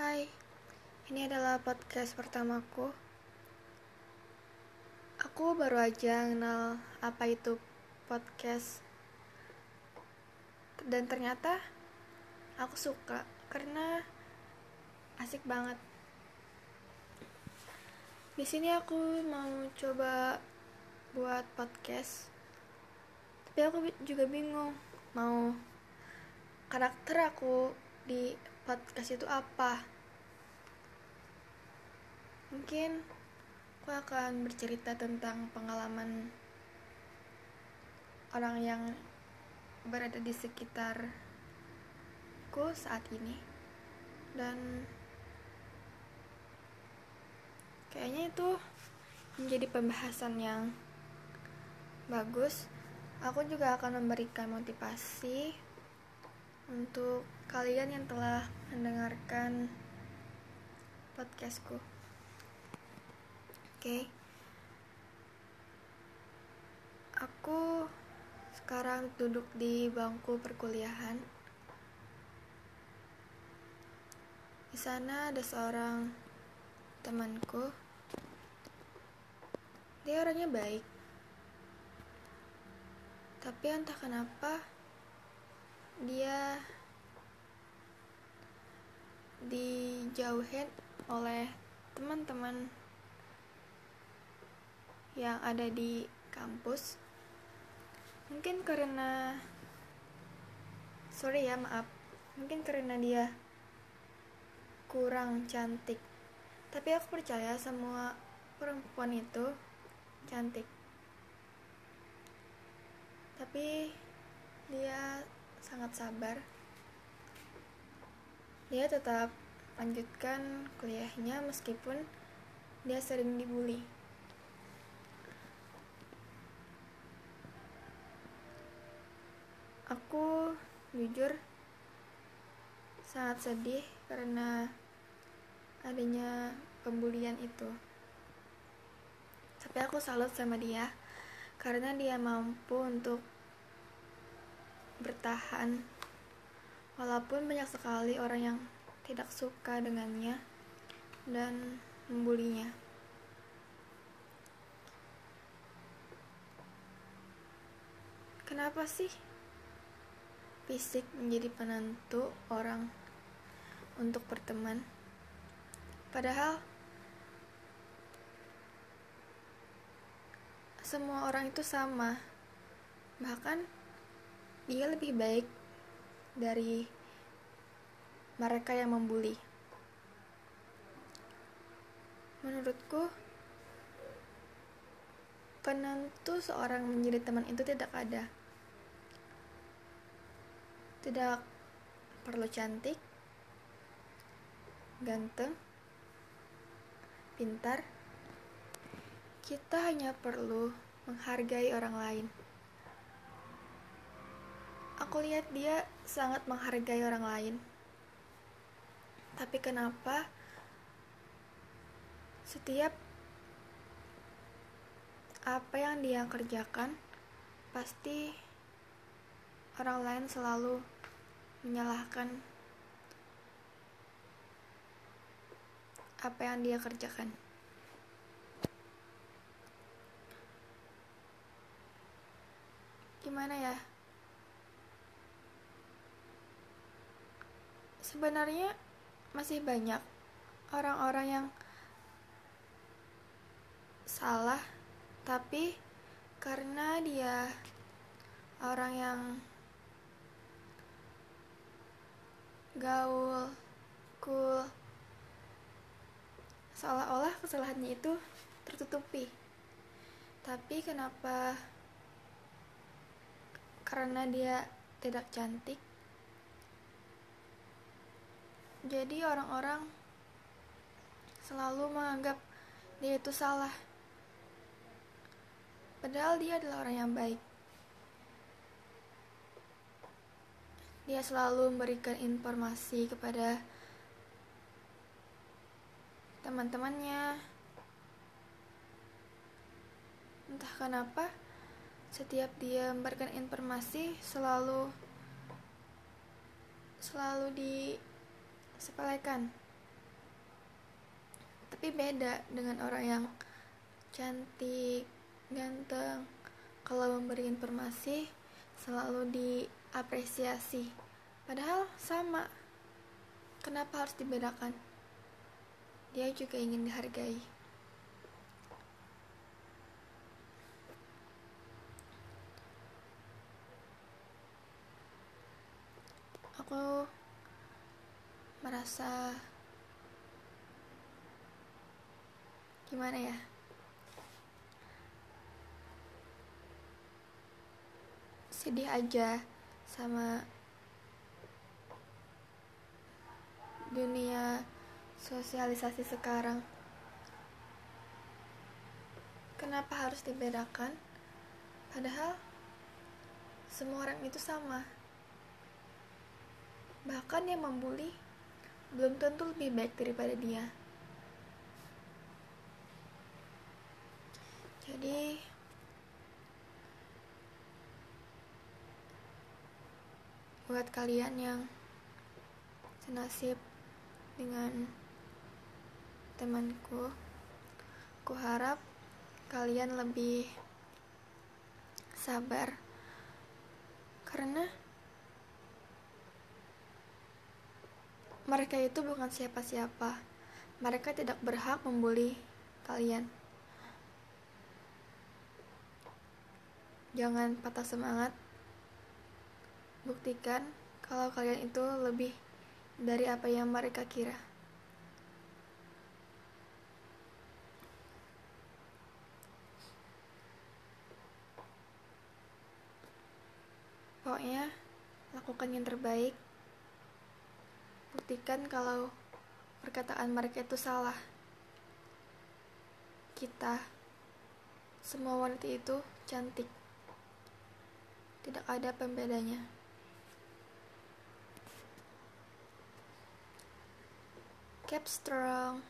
Hai, ini adalah podcast pertamaku. Aku baru aja kenal apa itu podcast, dan ternyata aku suka karena asik banget. Di sini aku mau coba buat podcast, tapi aku juga bingung mau karakter aku di podcast itu apa? Mungkin aku akan bercerita tentang pengalaman orang yang berada di sekitarku saat ini. Dan kayaknya itu menjadi pembahasan yang bagus. Aku juga akan memberikan motivasi untuk kalian yang telah mendengarkan podcastku. Oke. Okay. Aku sekarang duduk di bangku perkuliahan. Di sana ada seorang temanku. Dia orangnya baik. Tapi entah kenapa dia dijauhin oleh teman-teman yang ada di kampus. Mungkin karena sorry ya maaf. Mungkin karena dia kurang cantik. Tapi aku percaya semua perempuan itu cantik. Tapi dia sangat sabar. Dia tetap lanjutkan kuliahnya meskipun dia sering dibully. Aku jujur sangat sedih karena adanya pembulian itu. Tapi aku salut sama dia karena dia mampu untuk bertahan. Walaupun banyak sekali orang yang tidak suka dengannya dan membulinya. Kenapa sih fisik menjadi penentu orang untuk berteman? Padahal semua orang itu sama. Bahkan dia lebih baik dari mereka yang membuli. Menurutku, penentu seorang menjadi teman itu tidak ada. Tidak perlu cantik, ganteng, pintar. Kita hanya perlu menghargai orang lain aku lihat dia sangat menghargai orang lain. Tapi kenapa setiap apa yang dia kerjakan pasti orang lain selalu menyalahkan apa yang dia kerjakan. Gimana ya? Sebenarnya masih banyak orang-orang yang salah tapi karena dia orang yang gaul cool seolah-olah kesalahannya itu tertutupi. Tapi kenapa? Karena dia tidak cantik jadi orang-orang selalu menganggap dia itu salah. Padahal dia adalah orang yang baik. Dia selalu memberikan informasi kepada teman-temannya. Entah kenapa, setiap dia memberikan informasi selalu selalu di sepelekan Tapi beda dengan orang yang cantik, ganteng. Kalau memberi informasi selalu diapresiasi. Padahal sama. Kenapa harus dibedakan? Dia juga ingin dihargai. Aku merasa gimana ya? Sedih aja sama dunia sosialisasi sekarang. Kenapa harus dibedakan? Padahal semua orang itu sama. Bahkan yang membuli belum tentu lebih baik daripada dia. Jadi buat kalian yang senasib dengan temanku ku harap kalian lebih sabar. Karena mereka itu bukan siapa-siapa mereka tidak berhak membuli kalian jangan patah semangat Buktikan kalau kalian itu lebih dari apa yang mereka kira. Pokoknya, lakukan yang terbaik. Buktikan kalau perkataan mereka itu salah. Kita, semua wanita itu cantik. Tidak ada pembedanya. keep strong